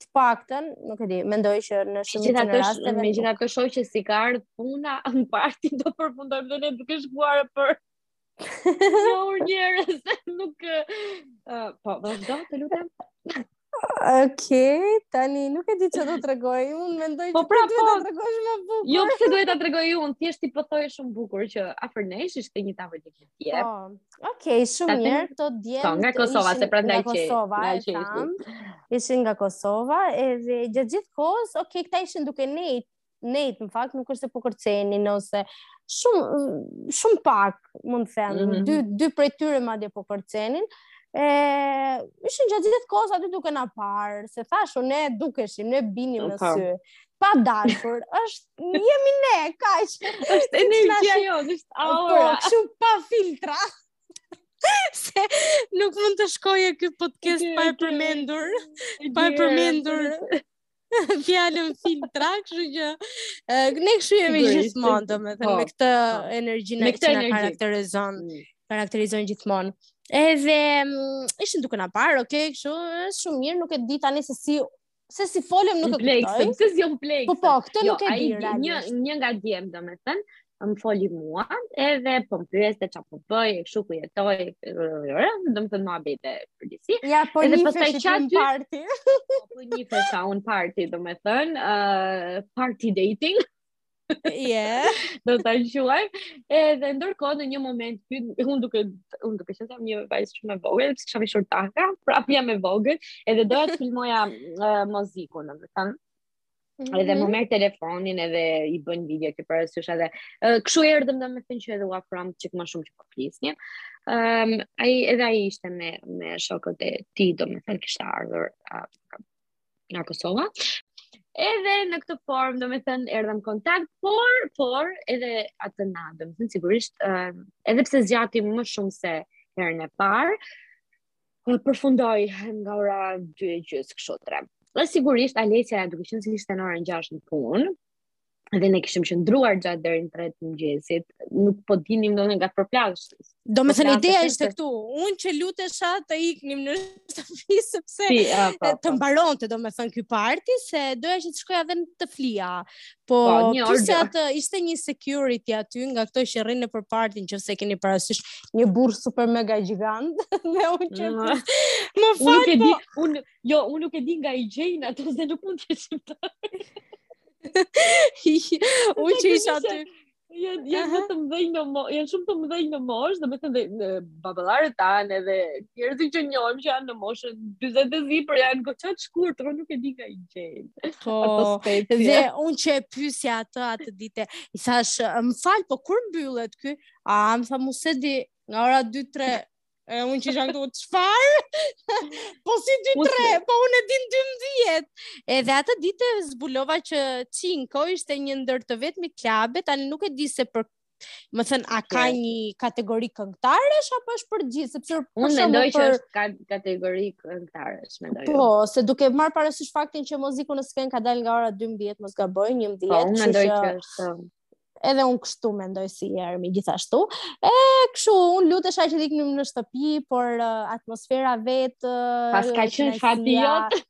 të paktën, nuk e di, mendoj që në shumicën e rasteve... Megjithatë shoh që si ka ardhur puna, në party do përfundojmë dhe ne duke shkuar për të njohur njerëz, nuk... Uh, po, vazhdo, të lutem. Ok, tani nuk e di ça do tregoj, unë mendoj po, që pra, po, do tregosh shumë bukur. Jo, pse duhet ta tregoj unë, thjesht ti po thoje shumë bukur që afër nesh ishte një tavolinë. Yep. Po. Okej, okay, shumë mirë. Këto djem po, nga Kosova, se prandaj qe Kosova, nga që ishin. Ishin nga Kosova, edhe gjatë gjithë kohës, ok, këta ishin duke nejt, nejt, në fakt, nuk është se po kërcenin, ose shumë, shumë pak, mund të them, mm -hmm. dy, dy prej tyre madje po kërcenin, e, ishin gjatë gjithë kohës aty duke na parë, se ta thashë, ne dukeshim, ne binim në po. sy, pa dashur, thjesht jemi ne, kaq. Është energjia jonë, thjesht, është po, aura. Po, kështu pa filtra. Se nuk mund të shkonte ky podcast pa e përmendur, pa e përmendur. Fjalën filtra, kështu që ne kështu jemi gjithmonë, domethënë po, me këtë po. energjinë që na karakterizon, mm. karakterizon gjithmonë. Edhe mm, ishin duke na parë, okay, kështu, është shumë mirë, nuk e di tani se si se si folëm nuk e kuptoj. Se si u mpleks? Po po, këtë jo, nuk e di. Ai një një nga djemtë domethënë, më foli mua, edhe po më pyeste çfarë po bëj e kështu ku jetoj, domethënë muhabete për t'u njohur. Ja, po edhe pastaj ça, në party. Po një festë, në party, domethënë, uh, party dating. Yeah. do ta quajmë. Edhe ndërkohë në një moment ky unë duke unë duke qenë një vajzë shumë e vogël, edhe pse kisha veshur taka, prapë jam e vogël, edhe doja të filmoja uh, muzikën, domethënë. Mm -hmm. Edhe më mhm. merr telefonin edhe i bën video, ke parasysh edhe uh, kështu erdhëm domethënë që edhe u afruam çik më shumë që po flisnim. Ehm um, ai edhe ai ishte me me shokët e tij, domethënë kishte ardhur uh, nga Kosova. Edhe në këtë formë, domethënë, erdhëm në kontakt, por, por, edhe atë natë, domethënë, sigurisht, uh, edhe pse zgjati më shumë se herën e parë, uh, përfundoi nga ora 2 e gjysmë kështu tre. Dhe sigurisht, Alesia, duke qenë se ishte në orën 6 në punë, dhe ne kishim qëndruar gjatë deri në tre të mëngjesit, nuk po dinim më nga të përplaseshim. Domethënë ideja ishte kjo, unë që lutesha të iknim në shtëpi sepse si, a, pa, po, pa. Po. të mbaronte domethënë ky party, se doja që të shkoja edhe unë të flija. Po, pa, po, një herë atë, ishte një security aty nga këto që rrinë nëpër party, në qoftë se keni parasysh një burrë super mega gjigant dhe unë që më fal po. Unë nuk e di, unë Jo, unë nuk e di nga i gjejnë ato se nuk mund të shqiptar. U që isha aty. Ja, ja uh -huh. të mëdhenj në moshë, janë shumë të mëdhenj në moshë, domethënë dhe baballarët tanë edhe njerëzit që njohim që janë në moshën 40 e zi, për janë goxha të shkurtër, nuk e di nga i gjen. Po, dhe unë që e pyesja atë atë ditë, i thashë, më fal, po kur mbyllet ky? A, më tha, unë s'e di, nga ora 2-3, E, unë që jam aty, çfarë? po si dy tre, po unë e di dymbëdhjetë. Edhe atë ditë zbulova që Cinko ishte një ndër të vetmet klabe, tani nuk e di se për Domethënë, a ka një kategori këngëtarësh apo është për të gjithë, sepse unë mendoj që për... është ka kategori këngëtarësh, mendoj. Po, se duke marr parasysh faktin që Mozziku në skenë ka dalë nga ora 12, mos gabojm, 11, po, unë mendoj që është edhe unë kështu mendoj si Ermi gjithashtu. E kështu, unë lutesha që të iknim në shtëpi, por uh, atmosfera vetë uh, pas ka qenë fati jot.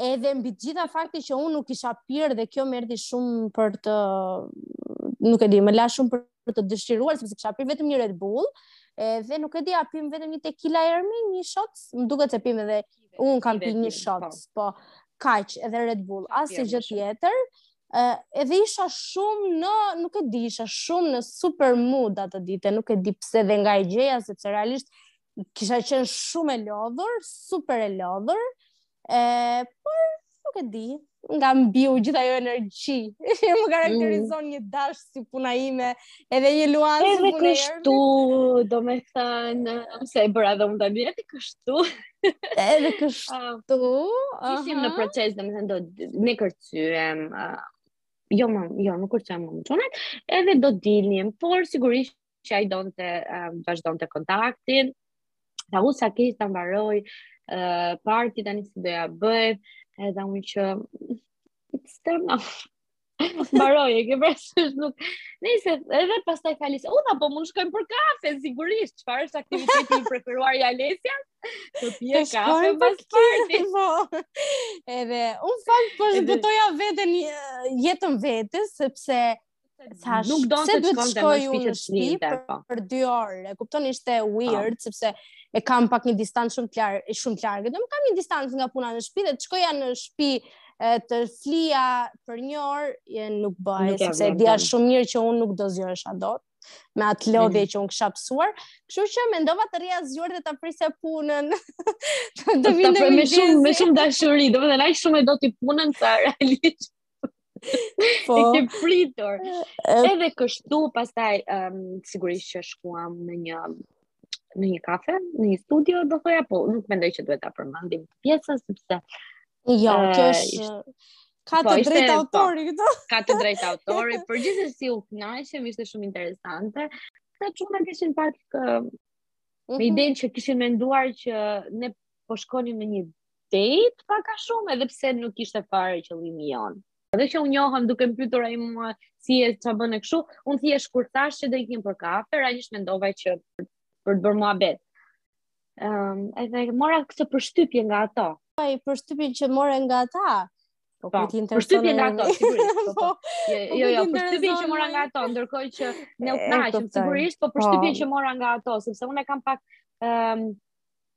Edhe mbi të gjitha fakti që unë nuk kisha pirë dhe kjo më erdhi shumë për të nuk e di, më la shumë për të dëshiruar sepse kisha pirë vetëm një Red Bull. Edhe nuk e di a pimë vetëm një tequila Ermi, një shot, më duket se pimë edhe unë kam pirë një shot, po. po kaq edhe Red Bull, asgjë tjetër. Uh, edhe isha shumë në, nuk e di, isha shumë në super mood atë ditë, nuk e di pse dhe nga e gjeja, sepse realisht kisha qenë shumë e lodhur, super e lodhur, e, por nuk e di, nga mbiu gjithë ajo energji, që më karakterizon mm. një dash si puna ime, edhe një luan si puna ime. Edhe kështu, domethënë, se e bëra dhe unë të një, edhe kështu. Edhe kështu. Uh, ishim uh -huh. në proces, domethënë, do, ne kërë kërcyem, uh, jo më, jo, nuk kërcyem më më qënët, edhe do dilnim, por sigurisht që ai donte um, vazhdonte kontaktin, tha u sa keq që mbaroi uh, parti tani si do ja bëjmë, edhe unë që, it's turn off, Mbaroi, e ke parasysh nuk... Nëse, edhe pastaj falis, u, po mund shkojmë për kafe, sigurisht, çfarë është aktiviteti i preferuar i Alesias, Të pijë kafe pas parti. Po. Edhe, unë fakt për po Edhe... sabotoja veten jetën vetes, sepse thash, nuk do të shkoj të shkoj unë në shpi për, po. për dy orë. E kupton ishte weird, oh. sepse e kam pak një distancë shumë të largë, shumë të largë. Do më kam një distancë nga puna në shpi dhe të shkoja në shpi të flija për një orë nuk bëhej, sepse e dija shumë mirë që unë nuk do zgjohesha dot. me atë mm. lodhje që unë kisha pësuar, kështu që mendova të rrija zgjuar dhe ta prisja punën. të vinte me shumë, me shumë dashuri, domethënë aq shumë e do ti punën sa realisht. Po. E ke pritur. Edhe kështu, pastaj, um, sigurisht që shkuam në një në një kafe, në një studio, do thoja, po nuk mendoj që duhet ta përmendim pjesën sepse jo, kjo është ka po, të po, drejtë autori këto. Ka të drejtë autori, por gjithsesi u kënaqëm, ishte shumë interesante. Këta çuna kishin pak uh, mhm. idenë që kishin menduar që ne po shkonim në një date pak a shumë edhe pse nuk ishte fare qëllimi jonë. Edhe që u njohëm duke më pyetur ai mua si je ça bën e kështu, unë thjesht kur thashë që do të ikim për kafe, realisht mendova që për, për të bërë muhabet. Ëm, ehm, um, edhe mora këtë përshtypje nga ato. Po, atë përshtypjen që more nga ata. Po, po ti intereson. Përshtypje nga ato, sigurisht. Po, po. Jo, po, jo, jo përshtypje që mora nga ato, ndërkohë që ne u kënaqëm sigurisht, po përshtypje që mora nga ato, sepse unë kam pak ëm ehm,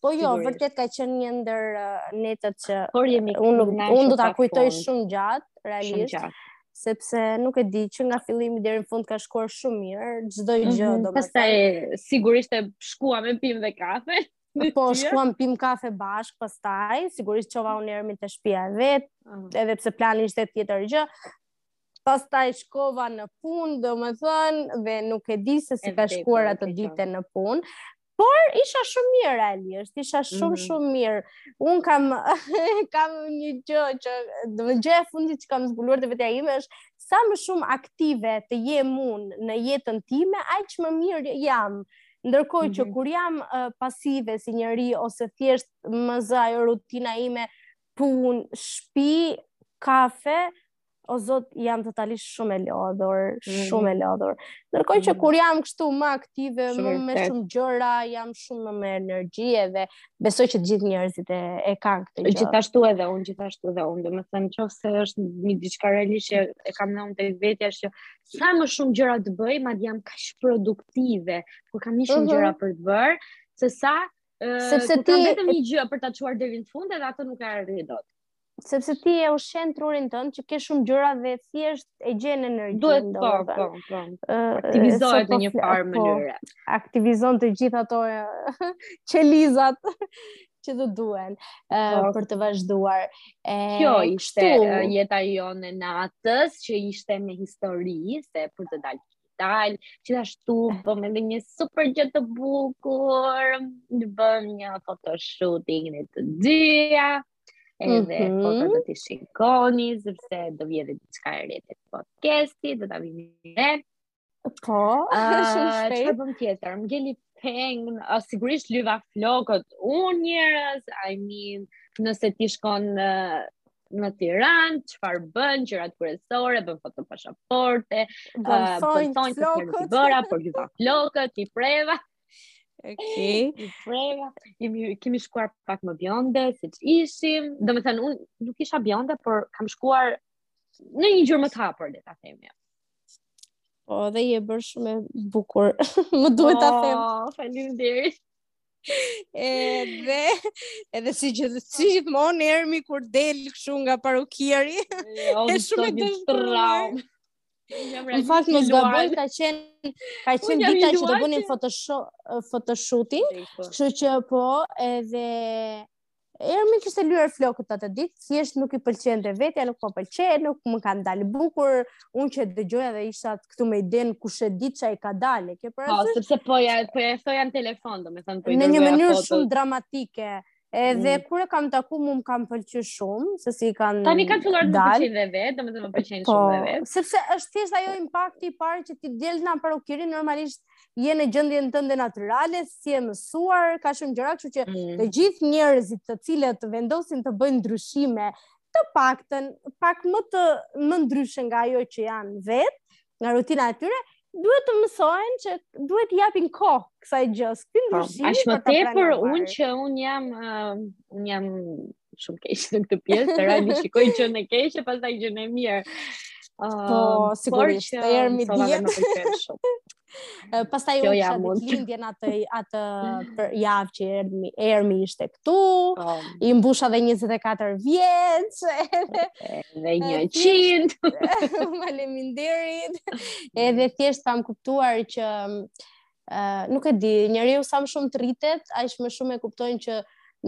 Po jo, vërtet ka qenë një ndër uh, netët që Por jemi unë un do ta kujtoj fund. shumë gjatë realisht. Shumë gjatë. Sepse nuk e di që nga fillimi deri në fund ka shkuar shumë mirë, çdo gjë mm -hmm. domethënë. Pastaj sigurisht e shkuam me pim dhe kafe. Po shkuam pim kafe bashkë pastaj, sigurisht çova unë Ermin te shpia e vet, uh -huh. edhe pse plani ishte tjetër gjë. Pastaj shkova në punë, domethënë, dhe nuk e di se si ka shkuar atë ditë në punë, Por isha shumë mirë realisht, isha shumë mm. shumë mirë. Unë kam kam një gjë që, dhe gjë e fundit që kam zbuluar te vetja ime është sa më shumë aktive të jem unë në jetën time, aq më mirë jam. Ndërkohë mm -hmm. që mhm. kur jam uh, pasive si njeri ose thjesht më zë ajo rutina ime punë, shpi, kafe, o zot jam totalisht shumë e lodhur, mhm. shumë e lodhur. Ndërkohë që mhm. kur jam kështu më aktive, më me shumë gjëra, jam shumë më me energji edhe besoj që të gjithë njerëzit e, e kanë këtë gjë. Gjithashtu edhe unë, gjithashtu edhe unë, domethënë nëse është një diçka realisht që e kam ndjerë tek vetja që sa më shumë gjëra të bëj, madje jam kaq produktive, kur kam një shumë mhm. gjëra për të bërë, se sa Sepse ti vetëm një gjë për ta çuar deri në fund edhe atë nuk e arrij dot. sepse ti e ushqen trurin tënd që ke shumë gjëra dhe thjesht e gjen energjinë. Duhet po, po, po. Aktivizohet në po një farë po, mënyre. Aktivizon të gjitha ato qelizat që të duhen uh, për të vazhduar. E, Kjo ishte kështu... jeta jonë e natës, që ishte me histori, se për të dalë dal, gjithashtu bëmë një super gjë të bukur, ne bëmë një fotoshooting ne të dyja, Edhe mm -hmm. foto do t'i shikoni, sepse do vijë dhe diçka e re te podcasti, do ta vini re. Po, uh, shumë shpejt. Çfarë bëmë tjetër, më ngeli peng, uh, sigurisht lyva flokët, unë njerëz, I mean, nëse ti shkon uh, në Tiranë, çfarë bën, gjërat kryesore, bën foto pasaporte, bën uh, foto flokët, bën foto flokët, bën foto flokët, Okay. I preva, kemi, kemi shkuar pak më bjonde, siç ishim, domethënë, unë nuk isha bjonde, por kam shkuar në një ngjyrë më të hapër, le ta themi. Po, dhe je bërë shumë e bukur, më duhet ta them. Po, faleminderit. Edhe edhe si gjithë si gjithmonë Ermi kur del kështu nga parukeria. Jo, është shumë e dëshpëruar. Në fakt më zgaboj ka qenë ka qenë dita që do bënim photoshooting, kështu që po edhe Ermi kishte lyer flokët atë ditë, thjesht nuk i pëlqente vetja, nuk më pëlqen, nuk më kanë dalë bukur, unë që e dëgjoja dhe isha këtu me idenë kush e di ça i ka dalë, ke po, parasysh? Po, sepse po ia, po ia thoja në telefon, domethënë, po i dërgoja fotot. Në një mënyrë shumë dramatike, Edhe mm. kur e kam taku mua më kanë pëlqy shumë, se si kanë Tani kanë filluar të pëlqejnë dhe vetë, domethënë më pëlqejnë, po, shumë dhe vetë. Sepse është thjesht ajo impakti i parë që ti del nga parukeria normalisht je në gjendjen tënde natyrale, si je mësuar, ka shumë gjëra, kështu që mm. të gjithë njerëzit të cilët vendosin të bëjnë ndryshime, të paktën pak më të më ndryshe nga ajo që janë vetë, nga rutina e tyre, duhet të mësohen që duhet t'i japin kohë kësaj gjëje. Ky po, ndryshim është më tepër unë që unë jam uh, unë jam shumë keq në këtë pjesë, tani shikoj gjënë e keqe pastaj gjënë e mirë. Uh, po, sigurisht, te Ermi dihet. Pastaj unë kisha ditëlindjen atë, atë javë që Ermi ishte këtu. Oh. i mbusha dhe 24 vjeç, edhe 100. Faleminderit. Edhe thjesht kam kuptuar që uh, nuk e di, njeriu sa më shumë të rritet, aq më shumë e kuptojnë që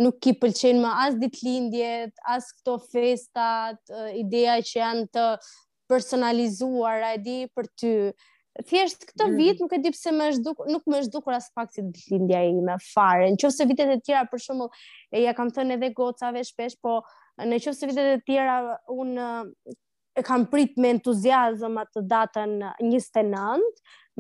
nuk i pëlqejnë më as ditëlindjet, as këto festat, uh, ideja që janë të personalizuara, e di për ty. Thjesht këtë mm. vit nuk e di pse më është duk, nuk më është dukur as pak si ditëlindja ime fare. Në qoftë se vitet e tjera për shembull, ia kam thënë edhe gocave shpesh, po në qoftë se vitet e tjera unë e kam prit me entuziazëm atë datën 29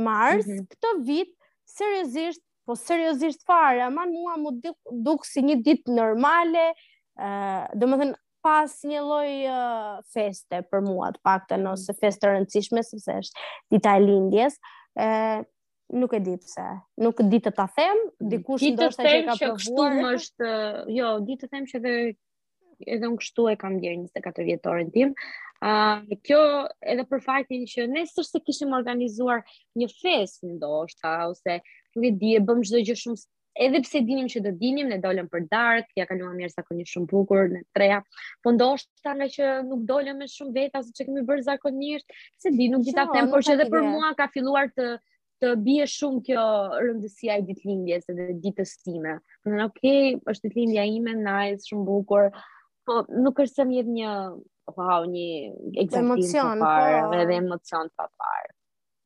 mars, mm -hmm. këtë vit seriozisht, po seriozisht fare, ama mua m'u duk, duk si një ditë normale, ë, uh, domethënë pa asnjë lloj uh, feste për mua, të paktën mm. ose festë të rëndësishme sepse është dita e lindjes, ë nuk e di pse. Nuk di të ta them, mm. dikush ndoshta që e ka provuar. Kështu më është, jo, di të them që edhe edhe unë kështu e kam ndjerë 24 vjetorin tim. Ë uh, kjo edhe për faktin që ne s'është se kishim organizuar një festë ndoshta ose nuk e di, e bëmë çdo gjë shumë edhe pse e dinim që do dilnim, ne dolëm për darkë, ia kaluam mirë si zakonisht shumë bukur ne të treja. Po ndoshta ngaqë nuk dolëm me shumë veta siç kemi bërë zakonisht, s'e di, nuk di ta them, por që edhe për mua ka filluar të të bjerë shumë kjo rëndësia e ditëlindjes edhe ditës time. Në, në ok, është ditëlindja ime, nice, shumë bukur, po nuk është se më jep një, wow, një ekzakt, emocion, të parë, po... edhe emocion të parë.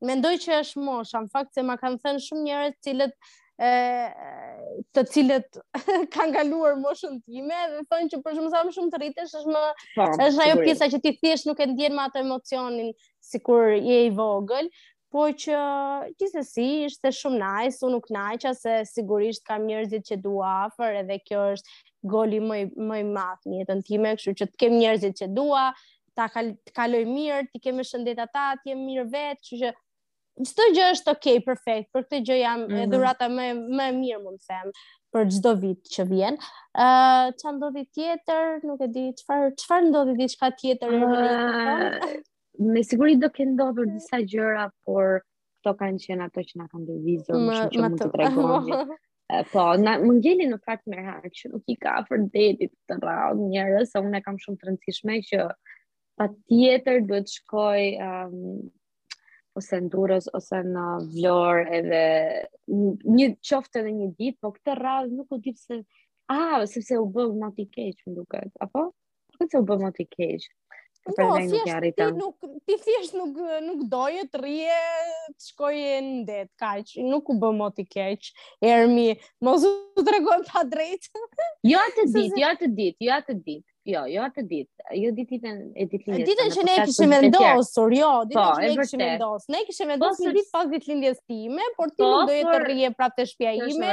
Mendoj që është mosha, në fakt se ma kanë thënë shumë njerëz të cilët, ë, të cilët kanë kaluar moshën time dhe thonë që për shembull sa më shumë të rritesh është më pak, është ajo pjesa që ti thjesht nuk e ndjen më atë emocionin sikur je i vogël, po që gjithsesi ishte shumë nice, unë u kënaqa se sigurisht kam njerëzit që dua afër edhe kjo është goli më më i madh në jetën time, kështu që të kem njerëzit që dua, ta kal, të kaloj mirë, t'i kem me shëndet ata, të jem mirë vetë, kështu që çdo gjë është ok, perfekt, për këtë gjë jam mm -hmm. dhurata më më e mirë mund të them për çdo vit që vjen. Ë, uh, ça ndodhi tjetër, nuk e di çfarë çfarë ndodhi diçka tjetër, ë. Me siguri do kenë ndodhur disa gjëra, por këto kanë qenë ato që na kanë lëvizur, më shumë që mund të tregojmë. Po, na më ngeli në fakt merak që nuk ika afër detit këtë radhë njerëz, se unë e kam shumë të rëndësishme që patjetër duhet të shkoj um, ose në Durrës ose në Vlorë edhe një qoftë edhe një ditë, po këtë radhë nuk e di pse ah, sepse u bë moti i keq më duket, apo? Po se u bë moti i keq. Po pra nuk e arrita. Ti nuk ti thjesht nuk nuk doje të rrije të shkoje në det kaq. Nuk u bë moti i keq. Ermi, mos u trego e padrejtë. Jo atë ditë, jo atë ditë, jo atë ditë. Jo, jo atë ditë. Jo ditën e ditëlindjes. Ditën që ne kishim vendosur, jo, ditën po, që ne kishim vendosur. Ne kishim po, vendosur një ditë pas ditëlindjes time, por ti po, nuk doje të rrije prapë te shtëpia ime.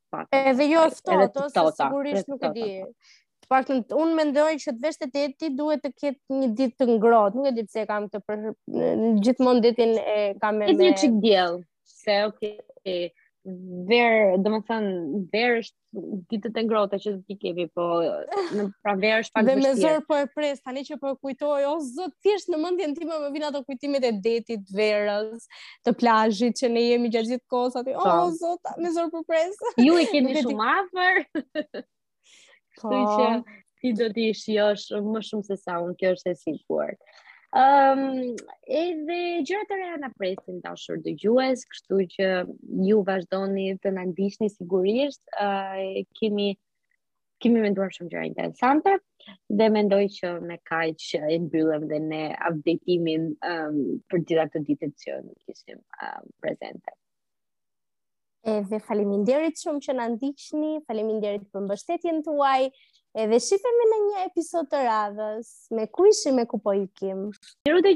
pak. Edhe jo e ftohtë, ose sigurisht nuk e di. Të paktën unë mendoj që të vesh te deti duhet të ketë një ditë të ngrohtë, nuk e di pse kam të, gjithmonë detin e kam me një çik diell, se okay. Verë, domethënë, verës i ke ditët e ngrohta që t'i kemi, po në pranverë është pak vështirë. Dhe me zor po e pres, tani që po e kujtoj, o zot, thjesht në mendjen time më vinë ato kujtimet e detit, verës, të plazhit që ne jemi gjatë gjithë kohës aty. O oh, zot, me zor po e pres. Ju i keni shumë afër. Kështu po. që ti do ta shijosh më shumë se sa unë, kjo është e sigurt. Ëm um, edhe gjëra të reja na presin të dashur dëgjues, kështu që ju vazhdoni të na ndiqni sigurisht. Ë uh, kemi kemi menduar shumë gjëra interesante dhe mendoj që me kaq e mbyllëm dhe ne update-imin um, për gjithë ato ditët që nuk kishim um, prezente. Edhe faleminderit shumë që na ndiqni, faleminderit për mbështetjen tuaj. Edhe shifemi në një episod të radhës me Ku ishim e ku po ikim. Miru të